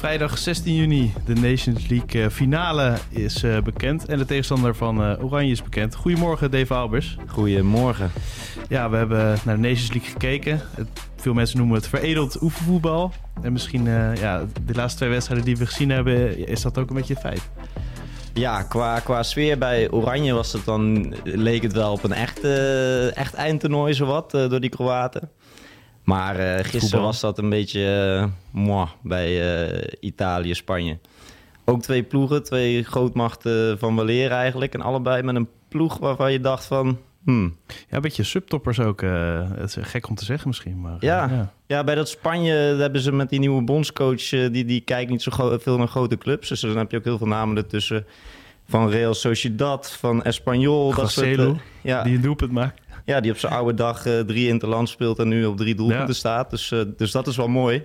Vrijdag 16 juni, de Nations League eh, finale is eh, bekend. En de tegenstander van eh, Oranje is bekend. Goedemorgen, Dave Albers. Goedemorgen. Ja, we hebben naar de Nations League gekeken. Het, veel mensen noemen het veredeld oefenvoetbal. En misschien, ja, de laatste twee wedstrijden die we gezien hebben, is dat ook een beetje een feit. Ja, qua, qua sfeer bij Oranje was het dan, leek het wel op een echt, eh, echt eindtoernooi zowat door die Kroaten. Maar eh, gisteren Voetbal. was dat een beetje uh, moi bij eh, Italië, Spanje. Ook twee ploegen, twee grootmachten van weleer eigenlijk. En allebei met een ploeg waarvan je dacht van... Hmm, Ja, een beetje subtoppers ook. eh, het is gek om te zeggen misschien, maar... eh, Ja. Ja, bij dat Spanje hebben ze met die nieuwe bondscoach... eh, die, die kijkt niet zo veel naar grote clubs. Dus dan heb je ook heel veel namen ertussen. Van Real Sociedad, van Espanyol. Dat soort, eh, ja, Die een doelpunt maakt. Ja, die op zijn oude dag eh, drie interland speelt... en nu op drie doelpunten Ja. staat. Dus, eh, dus dat is wel mooi.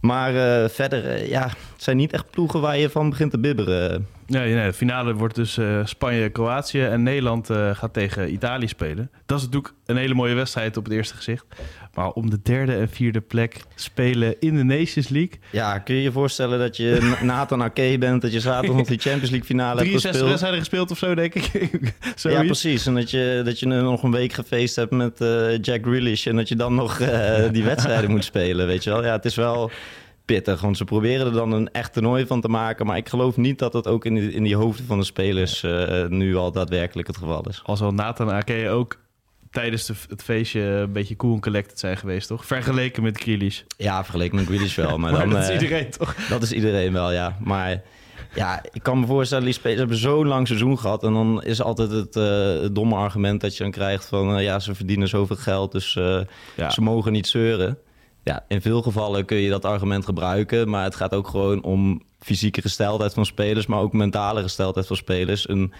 Maar eh, verder, ja, het zijn niet echt ploegen waar je van begint te bibberen. Ja, nee, de finale wordt dus eh, Spanje-Kroatië en Nederland gaat tegen Italië spelen. Dat is natuurlijk een hele mooie wedstrijd op het eerste gezicht. Maar om de derde en vierde plek spelen in de Nations League. Ja, kun je je voorstellen dat je Na- Nathan Ake bent... dat je zaterdag nog die Champions League finale hebt 63 gespeeld? wedstrijden gespeeld of zo, denk ik. Ja, precies. En dat je, dat je nog een week gefeest hebt met eh, Jack Grealish... en dat je dan nog eh, die wedstrijden moet spelen, weet je wel. Ja, het is wel pittig, want ze proberen er dan een echt toernooi van te maken... maar ik geloof niet dat dat ook in die, in die hoofden van de spelers eh, nu al daadwerkelijk het geval is. Al zal Nathan Ake ook tijdens de, het feestje een beetje cool en collected zijn geweest, toch? Vergeleken met Grealish. Ja, vergeleken met Grealish wel, maar, Maar, dan... dat is eh, iedereen, toch? Dat is iedereen wel, ja. Maar ja, ik kan me voorstellen, die spelers hebben zo'n lang seizoen gehad. En dan is altijd het, eh, het domme argument dat je dan krijgt van... eh, ja, ze verdienen zoveel geld, dus Ja. ze mogen niet zeuren. Ja, in veel gevallen kun je dat argument gebruiken. Maar het gaat ook gewoon om fysieke gesteldheid van spelers... maar ook mentale gesteldheid van spelers. Een,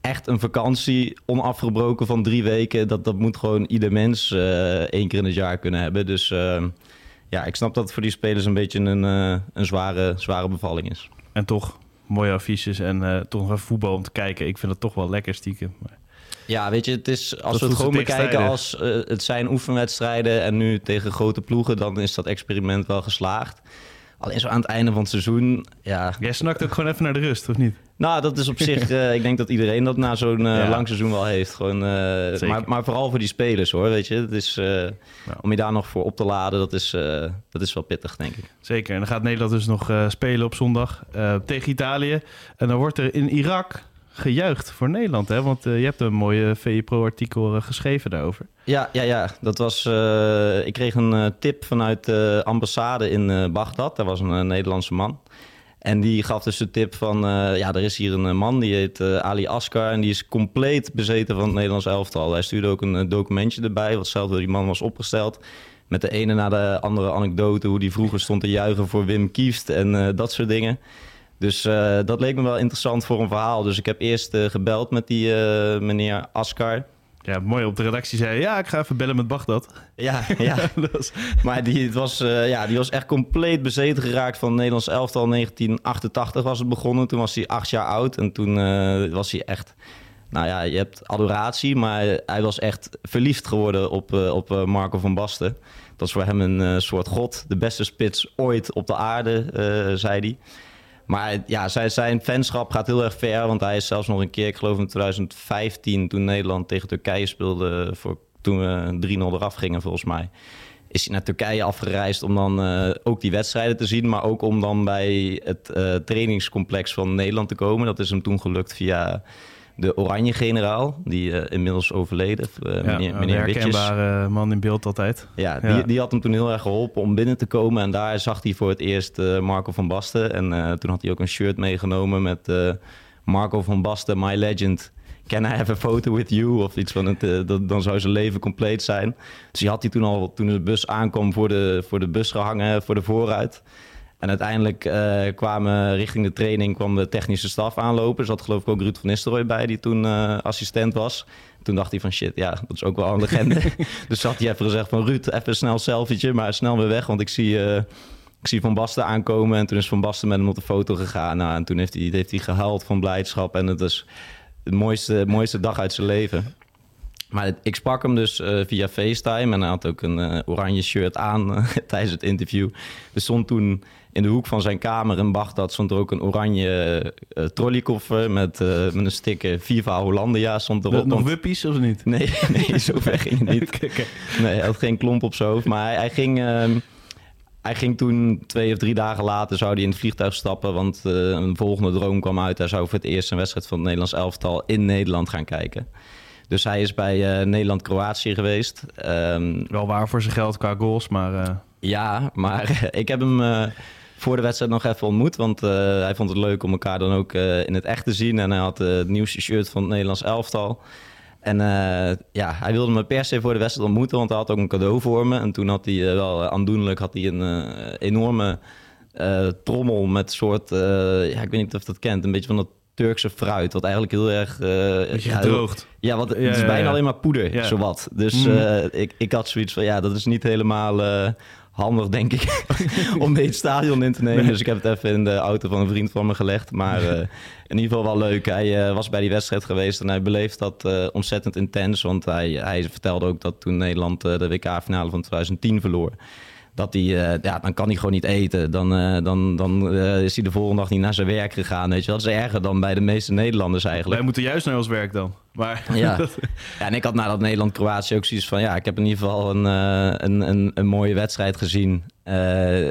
Echt een vakantie, onafgebroken van drie weken... dat, dat moet gewoon ieder mens eh, één keer in het jaar kunnen hebben. Dus... eh, ja, ik snap dat het voor die spelers een beetje een, eh, een zware, zware bevalling is. En toch mooie affiches en toch nog even voetbal om te kijken. Ik vind het toch wel lekker stiekem. Maar- Ja, weet je, het is, als Dat we het gewoon bekijken als het zijn oefenwedstrijden en nu tegen grote ploegen, dan is dat experiment wel geslaagd. Alleen zo aan het einde van het seizoen, ja. Jij snakt ook gewoon even naar de rust, of niet? Nou, dat is op zich, eh, ik denk dat iedereen dat na zo'n eh, Ja. lang seizoen wel heeft. Gewoon, eh, maar, maar vooral voor die spelers hoor, weet je. Het is, Om je daar nog voor op te laden, dat is, dat is wel pittig, denk ik. Zeker. En dan gaat Nederland dus nog spelen op zondag tegen Italië. En dan wordt er in Irak gejuicht voor Nederland, hè? Want eh, je hebt een mooie VE Pro-artikel eh, geschreven daarover. Ja, ja, ja. Dat was, eh, ik kreeg een tip vanuit de ambassade in Bagdad. Daar was een Nederlandse man. En die gaf dus de tip van... ja, er is hier een man, die heet Ali Askar... en die is compleet bezeten van het Nederlands elftal. Hij stuurde ook een documentje erbij... wat zelf door die man was opgesteld... met de ene na de andere anekdote... hoe die vroeger stond te juichen voor Wim Kieft en dat soort dingen... Dus eh, dat leek me wel interessant voor een verhaal. Dus ik heb eerst eh, gebeld met die eh, meneer Askar... Ja, mooi op de redactie zei ja, ik ga even bellen met Bagdad. Ja, ja. Was- Maar die, het was, ja, die was echt compleet bezeten geraakt van het Nederlands elftal. 1988 was het begonnen. Toen was hij acht jaar oud. En toen was hij echt... Nou ja, je hebt adoratie, maar hij was echt verliefd geworden op, op Marco van Basten. Dat is voor hem een soort god. De beste spits ooit op de aarde, zei hij. Maar ja, zijn, fanschap gaat heel erg ver. Want hij is zelfs nog een keer, ik geloof in 2015... toen Nederland tegen Turkije speelde... Voor, toen we 3-0 eraf gingen, volgens mij is hij naar Turkije afgereisd om dan eh, ook die wedstrijden te zien, maar ook om dan bij het eh, trainingscomplex van Nederland te komen. Dat is hem toen gelukt via de oranje generaal, die uh, inmiddels overleden, uh, ja, meneer, meneer een herkenbare man in beeld altijd. Ja, Ja. Die, die had hem toen heel erg geholpen om binnen te komen. En daar zag hij voor het eerst eh, Marco van Basten. En eh, toen had hij ook een shirt meegenomen met eh, Marco van Basten, my legend. Can I have a photo with you? Of iets van het, eh, dat, dan zou zijn leven compleet zijn. Dus die had hij toen al, toen de bus aankwam, voor de, voor de bus gehangen, voor de vooruit. En uiteindelijk eh, kwamen richting de training kwam de technische staf aanlopen. Er zat geloof ik ook Ruud van Nistelrooy bij, die toen eh, assistent was. Toen dacht hij van shit, ja, dat is ook wel een legende. dus had hij even gezegd van Ruud, even snel een selfietje, maar snel weer weg. Want ik zie, eh, ik zie Van Basten aankomen. En toen is Van Basten met hem op de foto gegaan. Nou, en toen heeft hij, heeft hij gehuild van blijdschap. En het is de mooiste, mooiste dag uit zijn leven. Maar het- ik sprak hem dus eh, via FaceTime en hij had ook een eh, oranje shirt aan eh, tijdens het interview. Er stond toen in de hoek van zijn kamer in Bagdad stond er ook een oranje trolleykoffer met, met een sticker Viva Hollandia stond erop. Nog wuppies of niet? Nee, nee, zover ging het niet. Nee, hij had geen klomp op zijn hoofd. Maar hij, hij ging, ehm, hij ging toen twee of drie dagen later zou hij in het vliegtuig stappen. Want een volgende droom kwam uit. Hij zou voor het eerst een wedstrijd van het Nederlands elftal in Nederland gaan kijken. Dus hij is bij eh, Nederland-Kroatië geweest. Ehm, Wel waar voor zijn geld qua goals, maar... eh, ja, maar ik heb hem eh, voor de wedstrijd nog even ontmoet. Want hij vond het leuk om elkaar dan ook in het echt te zien. En hij had het nieuwste shirt van het Nederlands elftal. En ja, hij wilde me per se voor de wedstrijd ontmoeten, want hij had ook een cadeau voor me. En toen had hij wel aandoenlijk had hij een enorme trommel met soort, ja, ik weet niet of je dat kent, een beetje van dat Turkse fruit, wat eigenlijk heel erg... heel- gedroogd. ja, want het Ja, is bijna alleen maar poeder, Ja. zowat. Dus Mhm. eh, ik, ik had zoiets van, ja, dat is niet helemaal eh, handig, denk ik, om mee het stadion in te nemen. Nee. Dus ik heb het even in de auto van een vriend van me gelegd. Maar in ieder geval wel leuk. Hij was bij die wedstrijd geweest en hij beleeft dat ontzettend intens. Want hij, hij vertelde ook dat toen Nederland de WK-finale van 2010 verloor... Dat hij, eh, ja, dan kan hij gewoon niet eten. Dan, eh, dan, dan eh, is hij de volgende dag niet naar zijn werk gegaan. Weet je wel. Dat is erger dan bij de meeste Nederlanders eigenlijk. Wij moeten juist naar ons werk dan. Maar Ja. ja, en ik had na dat Nederland-Kroatië ook zoiets van... ja, ik heb in ieder geval een, een, een, een mooie wedstrijd gezien.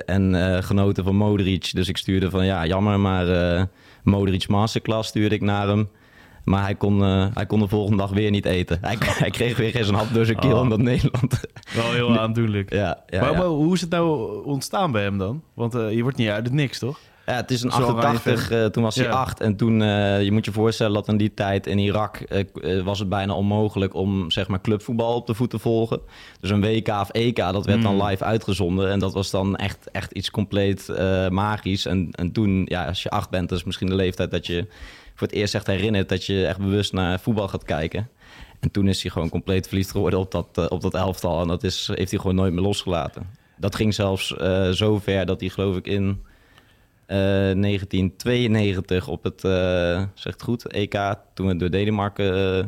en genoten van Modric. Dus ik stuurde van, ja, jammer, maar Modric Masterclass stuurde ik naar hem. Maar hij kon, eh, hij kon de volgende dag weer niet eten. Hij, hij kreeg weer geen hap door zijn keel Oh. omdat Nederland... wel heel aandoenlijk. ja, ja, maar, ja. maar hoe is het nou ontstaan bij hem dan? Want eh, je wordt niet uit het niks, toch? Ja, het is een Zo oranje 88, eh, toen was hij Ja. 8. En toen, eh, je moet je voorstellen dat in die tijd in Irak was het bijna onmogelijk om zeg maar clubvoetbal op de voet te volgen. Dus een WK of EK, dat werd dan Mm. live uitgezonden. En dat was dan echt, echt iets compleet eh, magisch. En, en toen, ja, als je 8 bent, dat is misschien de leeftijd dat je voor het eerst echt herinnert dat je echt bewust naar voetbal gaat kijken. En toen is hij gewoon compleet verliefd geworden op dat, eh, op dat elftal. En dat is, heeft hij gewoon nooit meer losgelaten. Dat ging zelfs eh, zo ver dat hij geloof ik in eh, 1992 op het, eh zegt goed, EK, toen we door Denemarken eh,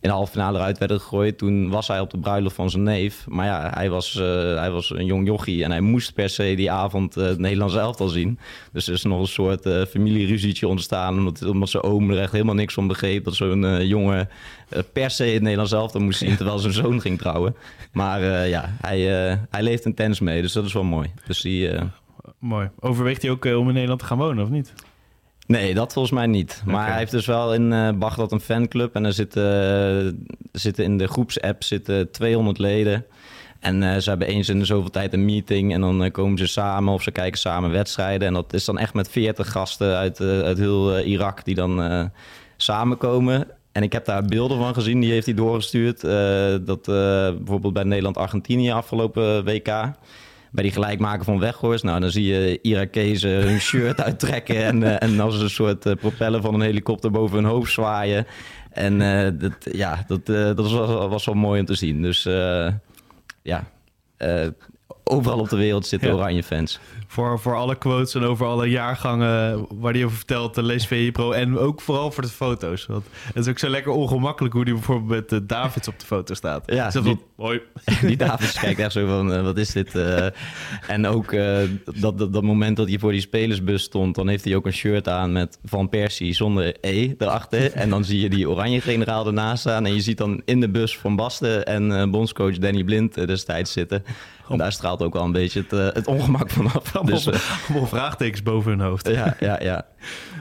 in de halve finale eruit werden gegooid. Toen was hij op de bruiloft van zijn neef. Maar ja, hij was, eh, hij was een jong jochie en hij moest per se die avond eh, het Nederlands elftal zien. Dus er is nog een soort eh familieruzietje ontstaan, omdat, omdat zijn oom er echt helemaal niks van begreep. Dat zo'n jongen per se het Nederlands elftal moest zien, terwijl zijn zoon ging trouwen. Maar ja, hij, hij leeft intens mee, dus dat is wel mooi. Dus Mooi. Overweegt hij ook om in Nederland te gaan wonen, of niet? Nee, dat volgens mij niet. Maar hij heeft dus wel in eh Bagdad een fanclub. En er zitten, er zitten in de groepsapp zitten 200 leden. En eh, ze hebben eens in de zoveel tijd een meeting. En dan eh, komen ze samen of ze kijken samen wedstrijden. En dat is dan echt met 40 gasten uit, eh, uit heel eh, Irak die dan eh, samenkomen. En ik heb daar beelden van gezien, die heeft hij doorgestuurd. eh, dat eh, bijvoorbeeld bij Nederland-Argentinië afgelopen WK bij die gelijkmaker van Weghorst. Nou, dan zie je Irakezen hun shirt uittrekken en, eh, en als een soort eh, propeller van een helikopter boven hun hoofd zwaaien. En eh, dat, ja, dat, dat was, was wel mooi om te zien. Dus ja, overal op de wereld zitten Ja. oranje fans. Voor, voor alle quotes en over alle jaargangen waar hij over vertelt, eh, lees VE Pro. En ook vooral voor de foto's. Want het is ook zo lekker ongemakkelijk hoe hij bijvoorbeeld met eh, Davids op de foto staat. Ja, Zo van, die- hoi. Die Davids kijkt echt zo van, eh, wat is dit? en ook dat, dat, dat moment dat hij voor die spelersbus stond... dan heeft hij ook een shirt aan met Van Persie zonder E erachter. En dan zie je die oranje generaal ernaast staan... en je ziet dan in de bus Van Basten en bondscoach Danny Blind destijds zitten. En daar straalt ook wel een beetje het, eh, het ongemak vanaf. Dus, eh, allemaal vraagtekens boven hun hoofd. ja, ja, ja.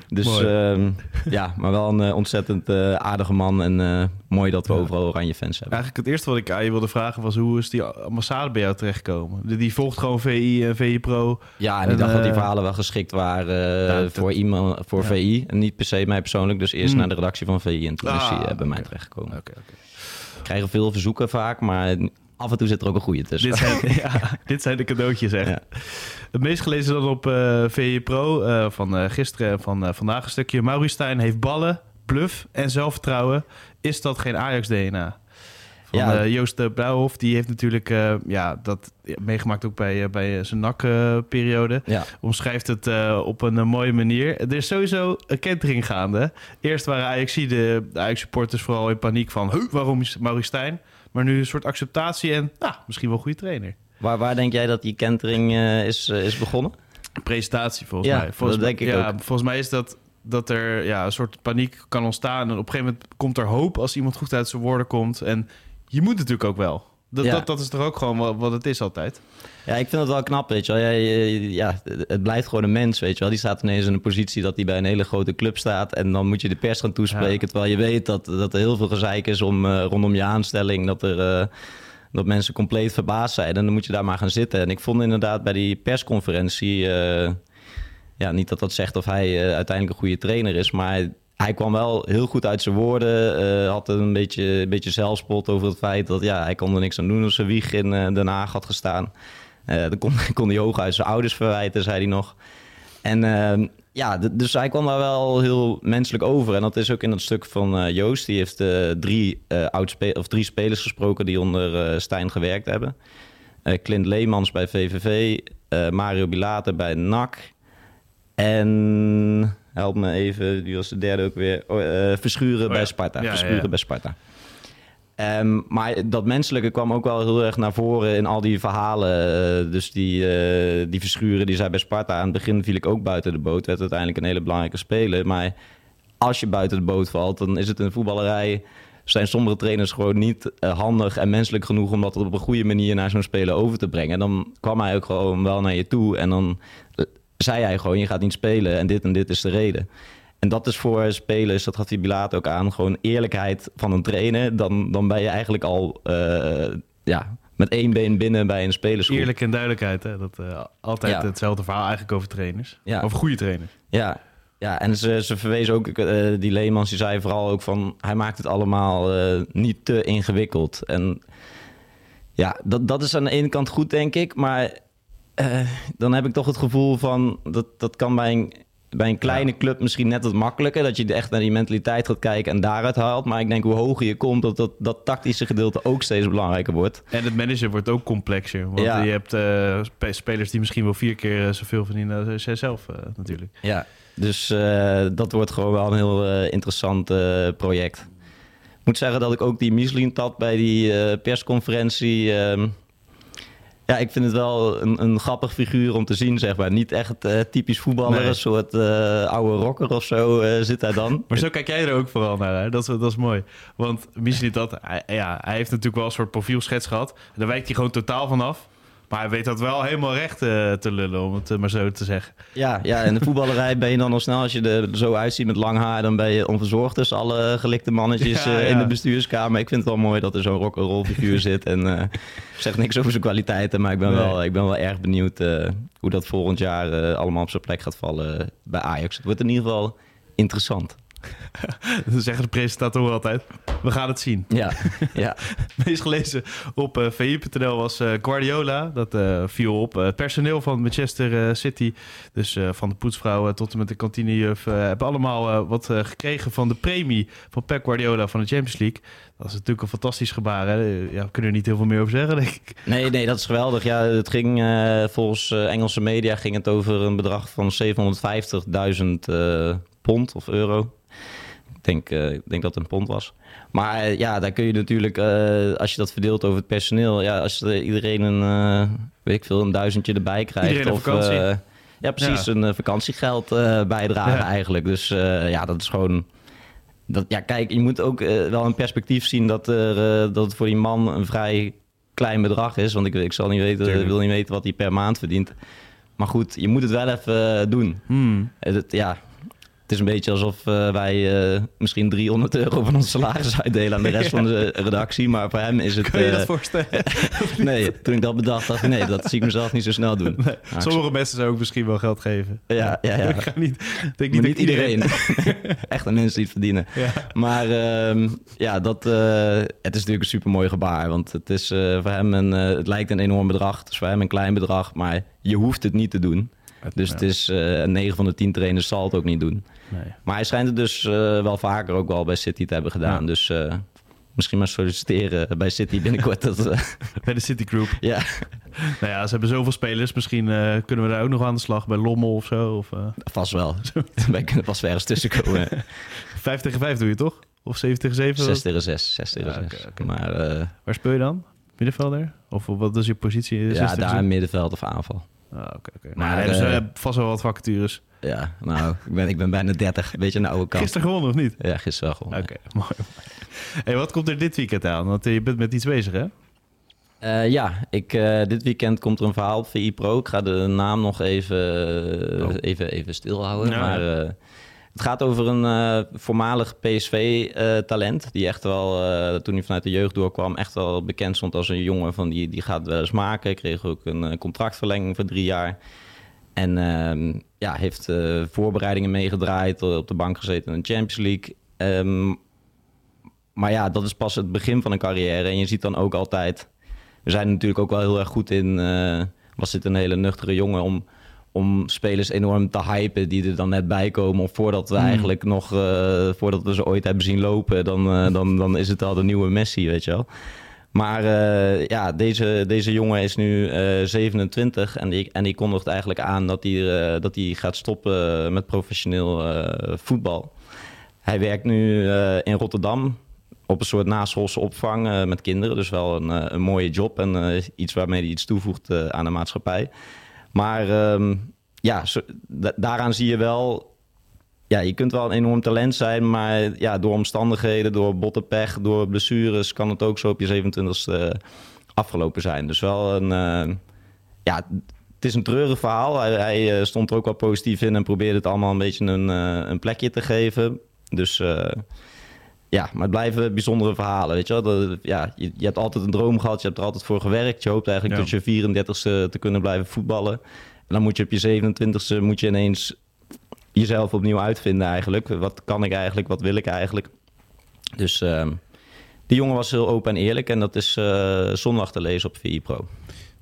Dus ehm, ja, maar wel een eh, ontzettend aardige man. En mooi dat we Ja. overal oranje fans hebben. Eigenlijk het eerste wat ik aan je wilde vragen was... hoe is die ambassade bij jou terechtgekomen? Die, die volgt gewoon VI en VI Pro. Ja, en ik En, dacht dat die verhalen wel geschikt waren Ja, voor iemand, voor ja. VI. En niet per se mij persoonlijk. Dus eerst Hmm. naar de redactie van VI en toen is Ah, hij bij mij terechtgekomen. Oké, oké. We krijgen veel verzoeken vaak, maar af en toe zit er ook een goede tussen. Dit zijn, ja, dit zijn de cadeautjes echt. Ja. Het meest gelezen dan op eh VI Pro eh, van eh, gisteren en van vandaag een stukje. Maurice Stijn heeft ballen, bluff en zelfvertrouwen. Is dat geen Ajax-DNA? Van Ja. eh, Joost de Brouwhof, die heeft natuurlijk eh, ja, dat meegemaakt ook bij, eh, bij eh, zijn NAC-periode. Ja. Omschrijft het eh, op een eh, mooie manier. Er is sowieso een kentering gaande. Eerst waren Ajax de, de Ajax-supporters vooral in paniek van... "Huh, waarom is Maurice Stijn? Maar nu een soort acceptatie en nou, misschien wel een goede trainer. Waar, waar denk jij dat die kentering eh, is, eh, is begonnen? presentatie volgens Ja, mij. Volgens dat mij, denk ik ja, Volgens mij is dat dat er ja, een soort paniek kan ontstaan. En op een gegeven moment komt er hoop als iemand goed uit zijn woorden komt. En je moet natuurlijk ook wel. Dat, Ja. dat, dat is toch ook gewoon wat, het is altijd. Ja, ik vind het wel knap, weet je wel. Ja, ja, het blijft gewoon een mens, weet je wel. Die staat ineens in een positie dat hij bij een hele grote club staat. En dan moet je de pers gaan toespreken. Terwijl je weet dat, dat er heel veel gezeik is om, eh, rondom je aanstelling. Dat, er, eh, dat mensen compleet verbaasd zijn. En dan moet je daar maar gaan zitten. En ik vond inderdaad bij die persconferentie... eh, ja, niet dat dat zegt of hij uiteindelijk een goede trainer is. Maar hij kwam wel heel goed uit zijn woorden. eh, had een beetje, een beetje zelfspot over het feit dat ja, hij kon er niks aan doen als zijn wieg in eh, Den Haag had gestaan. Eh dan kon, kon hij hooguit zijn ouders verwijten, zei hij nog. En eh, ja, dus hij kwam daar wel heel menselijk over. En dat is ook in dat stuk van Joost. Die heeft drie, oudspe- of drie spelers gesproken die onder Stijn gewerkt hebben. Clint Leemans bij VVV, Mario Bilate bij NAC. En help me even, die was de derde ook weer. Oh, eh, Verschuren ja. bij Sparta. Ja, Verschuren ja. bij Sparta. Ehm, maar dat menselijke kwam ook wel heel erg naar voren in al die verhalen. Eh, dus die, eh, die Verschuren, die zei bij Sparta... aan het begin viel ik ook buiten de boot. Werd uiteindelijk een hele belangrijke speler. Maar als je buiten de boot valt, dan is het een voetballerij... zijn sommige trainers gewoon niet handig en menselijk genoeg... om dat op een goede manier naar zo'n speler over te brengen. En dan kwam hij ook gewoon wel naar je toe. En dan zei hij gewoon, je gaat niet spelen en dit en dit is de reden. En dat is voor spelers, dat gaf die Bilaat ook aan, gewoon eerlijkheid van een trainer. Dan, dan ben je eigenlijk al eh, ja, met één been binnen bij een spelersgroep. Eerlijk en duidelijkheid. Hè? Dat uh, altijd Ja. hetzelfde verhaal eigenlijk over trainers. Ja. Over goede trainers. Ja, ja en ze, ze verwezen ook, eh, die Leemans, die zei vooral ook van... hij maakt het allemaal eh, niet te ingewikkeld. En ja, dat, dat is aan de ene kant goed, denk ik. Maar eh, dan heb ik toch het gevoel van... dat, dat kan bij een, bij een kleine Ja. club misschien net wat makkelijker... dat je echt naar die mentaliteit gaat kijken en daaruit haalt. Maar ik denk hoe hoger je komt, dat dat, dat tactische gedeelte ook steeds belangrijker wordt. En het manager wordt ook complexer. Want Ja. je hebt eh, spe- spelers die misschien wel vier keer eh, zoveel verdienen als jij zelf natuurlijk. Ja, dus dat wordt gewoon wel een heel interessant project. Ik moet zeggen dat ik ook die Michelin tat bij die persconferentie. ehm, ja, ik vind het wel een, een grappig figuur om te zien, zeg maar. Niet echt eh, typisch voetballer, Nee. een soort eh, oude rocker of zo eh, zit hij dan. Maar zo kijk jij er ook vooral naar. Hè? Dat, is, dat is mooi. Want misschien dat, hij, ja, hij heeft natuurlijk wel een soort profielschets gehad. Daar wijkt hij gewoon totaal vanaf. Maar hij weet dat wel helemaal recht eh, te lullen, om het eh, maar zo te zeggen. Ja, ja, in de voetballerij ben je dan al snel, als je er zo uitziet met lang haar, dan ben je onverzorgd tussen alle gelikte mannetjes Ja, eh, in de bestuurskamer. Ik vind het wel mooi dat er zo'n rock'n'roll figuur zit. En ik zeg niks over zijn kwaliteiten, maar ik ben, Nee. wel, ik ben wel erg benieuwd hoe dat volgend jaar allemaal op zijn plek gaat vallen bij Ajax. Het wordt in ieder geval interessant. Dat zeggen de presentatoren altijd. We gaan het zien. Ja, ja. meest gelezen op eh VI.nl was eh, Guardiola. Dat eh, viel op. Het personeel van Manchester City, dus van de poetsvrouwen tot en met de kantinejuf, hebben allemaal wat gekregen van de premie van Pep Guardiola van de Champions League. Dat is natuurlijk een fantastisch gebaar. Hè? Ja, we kunnen er niet heel veel meer over zeggen, denk ik. Nee, nee, dat is geweldig. Ja, het ging volgens Engelse media ging het over een bedrag van 750.000 eh, pond of euro. Ik denk, eh, ik denk dat het een pond was. Maar eh, ja, daar kun je natuurlijk, eh, als je dat verdeelt over het personeel, ja, als er iedereen een, weet ik veel, een duizendje erbij krijgt. Iedereen of, vakantie. ja, precies, Ja. een vakantiegeld bijdragen Ja. eigenlijk. Dus ja, dat is gewoon. Dat, ja, kijk, je moet ook wel een perspectief zien dat, er, dat het voor die man een vrij klein bedrag is. Want ik, ik zal niet weten, Tuurlijk. wil niet weten wat hij per maand verdient. Maar goed, je moet het wel even doen. Hmm. Dat- ja, het is een beetje alsof eh, wij eh, misschien 300 euro van ons salaris uitdelen aan de rest van de redactie. Maar voor hem is het... Kun je dat eh, voorstellen? nee, toen ik dat bedacht, dacht ik nee, dat zie ik mezelf niet zo snel doen. Nee, Nou, ik- sommige mensen zouden ook misschien wel geld geven. Ja, ja, ja. Ik ga niet, denk niet, iedereen. Echt aan mensen die het verdienen. Ja. Maar ehm, ja, dat, het is natuurlijk een supermooi gebaar. Want het is voor hem een, het lijkt een enorm bedrag. Het is voor hem een klein bedrag, maar je hoeft het niet te doen. Dus Ja. het is eh 9 van de 10 trainers zal het ook niet doen. Nee. Maar hij schijnt het dus eh, wel vaker ook wel bij City te hebben gedaan. Ja. Dus eh, misschien maar solliciteren bij City binnenkort. dat, eh, Bij de Citigroup. ja, Nou ja, ze hebben zoveel spelers. Misschien kunnen we daar ook nog aan de slag bij Lommel of zo. Of, vast wel. Wij kunnen vast wel ergens tussenkomen. 5 tegen 5 doe je toch? Of 7 tegen 7? 6 tegen 6. 6 tegen Ja, 6. oké, oké. Maar Waar speel je dan? Middenvelder? Of wat is je positie? Ja, daar middenveld of aanval. Ah, oké, oké. Maar, Maar hebben ze eh, eh, vast wel wat vacatures. Ja, nou, ik ben, ik ben bijna 30. Een beetje een oude kant. Gisteren gewonnen of niet? Ja, gisteren wel Oké, mooi. Hey, wat komt er dit weekend aan? Want eh, je bent met iets bezig, hè? Eh, ja, ik, eh, dit weekend komt er een verhaal op VI Pro. Ik ga de naam nog even, Oh. even, even stilhouden. Ja, maar ja. het gaat over een voormalig PSV-talent. die echt wel, toen hij vanuit de jeugd doorkwam, echt wel bekend stond als een jongen van die, die gaat wel eens maken. Kreeg ook een contractverlenging voor drie jaar. En ehm, ja, heeft eh, voorbereidingen meegedraaid, op de bank gezeten in de Champions League. Ehm, maar ja, dat is pas het begin van een carrière. En je ziet dan ook altijd... We zijn er natuurlijk ook wel heel erg goed in... eh, was dit een hele nuchtere jongen om, om spelers enorm te hypen... die er dan net bij komen. Of voordat we Mm. eigenlijk nog... eh, voordat we ze ooit hebben zien lopen... dan, eh, dan, dan is het al de nieuwe Messi, weet je wel. Maar eh, ja, deze, deze jongen is nu eh 27 en die, en die kondigt eigenlijk aan dat hij, eh, dat gaat stoppen met professioneel eh, voetbal. Hij werkt nu eh, in Rotterdam op een soort naschoolse opvang eh, met kinderen. Dus wel een, eh, een mooie job en eh, iets waarmee hij iets toevoegt eh, aan de maatschappij. Maar ehm, ja, daaraan zie je wel... Ja, je kunt wel een enorm talent zijn, maar ja, door omstandigheden, door botte pech, door blessures... kan het ook zo op je 27e afgelopen zijn. Dus wel een... eh, ja, het is een treurig verhaal. Hij, hij, eh, stond er ook wel positief in en probeerde het allemaal een beetje een, eh, een plekje te geven. Dus eh, ja, maar het blijven bijzondere verhalen, weet je wel. Dat, ja, je, je hebt altijd een droom gehad, je hebt er altijd voor gewerkt. Je hoopt eigenlijk Ja. tot je 34ste te kunnen blijven voetballen. En dan moet je op je 27ste moet je ineens jezelf opnieuw uitvinden eigenlijk. Wat kan ik eigenlijk, wat wil ik eigenlijk? Dus ehm, die jongen was heel open en eerlijk en dat is eh, zondag te lezen op VI Pro.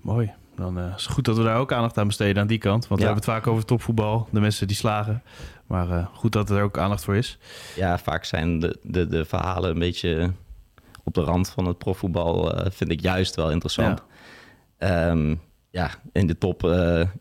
Mooi. Dan eh, is het goed dat we daar ook aandacht aan besteden aan die kant. Want Ja. we hebben het vaak over topvoetbal. De mensen die slagen. Maar eh, goed dat er ook aandacht voor is. Ja, vaak zijn de, de, de verhalen een beetje op de rand van het profvoetbal. vind ik juist wel interessant. Ja, ja in de top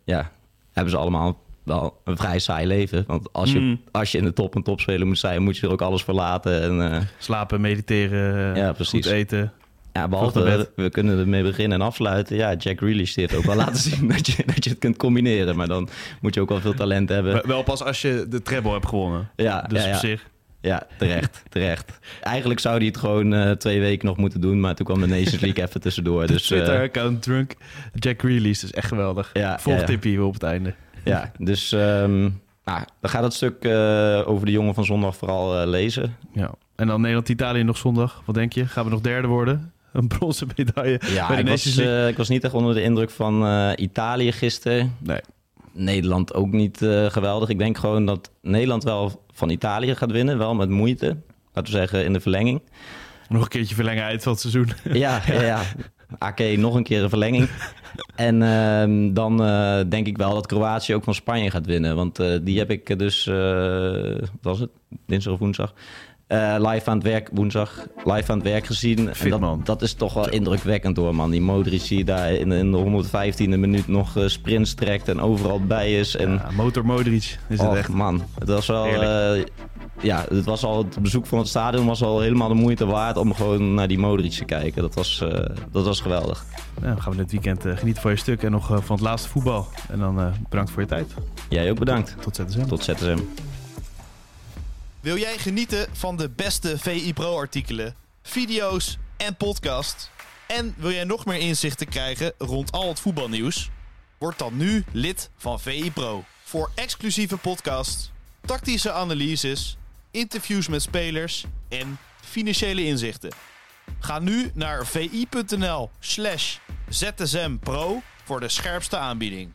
ja, hebben ze allemaal wel een vrij saai leven. Want als je, Mm. als je in de top een topspeler moet zijn, moet je er ook alles verlaten. En, eh, Slapen, mediteren, Ja, precies. goed eten. ja, behalve, bed. we kunnen ermee beginnen en afsluiten. Ja, Jack Grealish heeft ook wel laten zien dat je, dat je het kunt combineren. Maar dan moet je ook wel veel talent hebben. Wel- Wel pas als je de treble hebt gewonnen. Ja, Dus ja, ja. op zich. Ja, terecht, terecht. Eigenlijk zou hij het gewoon eh, twee weken nog moeten doen, maar toen kwam de Nations League even tussendoor. Dus eh, Twitter-account drunk. Jack Grealish, dat is echt geweldig. Ja, Volg ja, ja. tippie op het einde. Ja, dus ehm, nou, dan gaat het stuk eh, over de jongen van zondag vooral eh, lezen. Ja. En dan Nederland-Italië nog zondag. Wat denk je? Gaan we nog derde worden? Een bronzen medaille Ja, ik was, eh, ik was niet echt onder de indruk van Italië gisteren. Nee. Nederland ook niet geweldig. Ik denk gewoon dat Nederland wel van Italië gaat winnen, wel met moeite. Laten we zeggen in de verlenging. Nog een keertje verlengen uit van het seizoen. Ja, ja, ja. AK nog een keer een verlenging. En ehm, dan eh, denk ik wel dat Kroatië ook van Spanje gaat winnen. Want eh, die heb ik dus, eh, wat was het? Dinsdag of woensdag? Live aan het werk, woensdag, live aan het werk gezien. Fit, en man. dat, dat is toch wel indrukwekkend hoor, man. Die Modric die daar in, in de 115e minuut nog sprints trekt en overal bij is. En, Ja, motor Modric is het echt. man, het was wel... Ja, het was al het bezoek van het stadion was al helemaal de moeite waard om gewoon naar die Modric te kijken. Dat was, eh, dat was geweldig. Nou, dan gaan we dit weekend eh, genieten van je stuk en nog eh, van het laatste voetbal. En dan eh, bedankt voor je tijd. Jij ook bedankt. Tot ZSM. Tot ZSM. Wil jij genieten van de beste VI Pro artikelen, video's en podcast? En wil jij nog meer inzichten krijgen rond al het voetbalnieuws? Word dan nu lid van VI Pro. Voor exclusieve podcasts, tactische analyses, interviews met spelers en financiële inzichten. Ga nu naar vi.nl slash zsmpro voor de scherpste aanbieding.